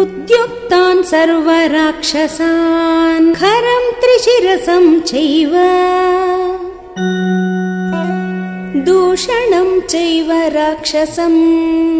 उद्युक्तान् सर्वराक्षसान् खरं त्रिशिरसम् चैव। दूषणम् चैव राक्षसम्।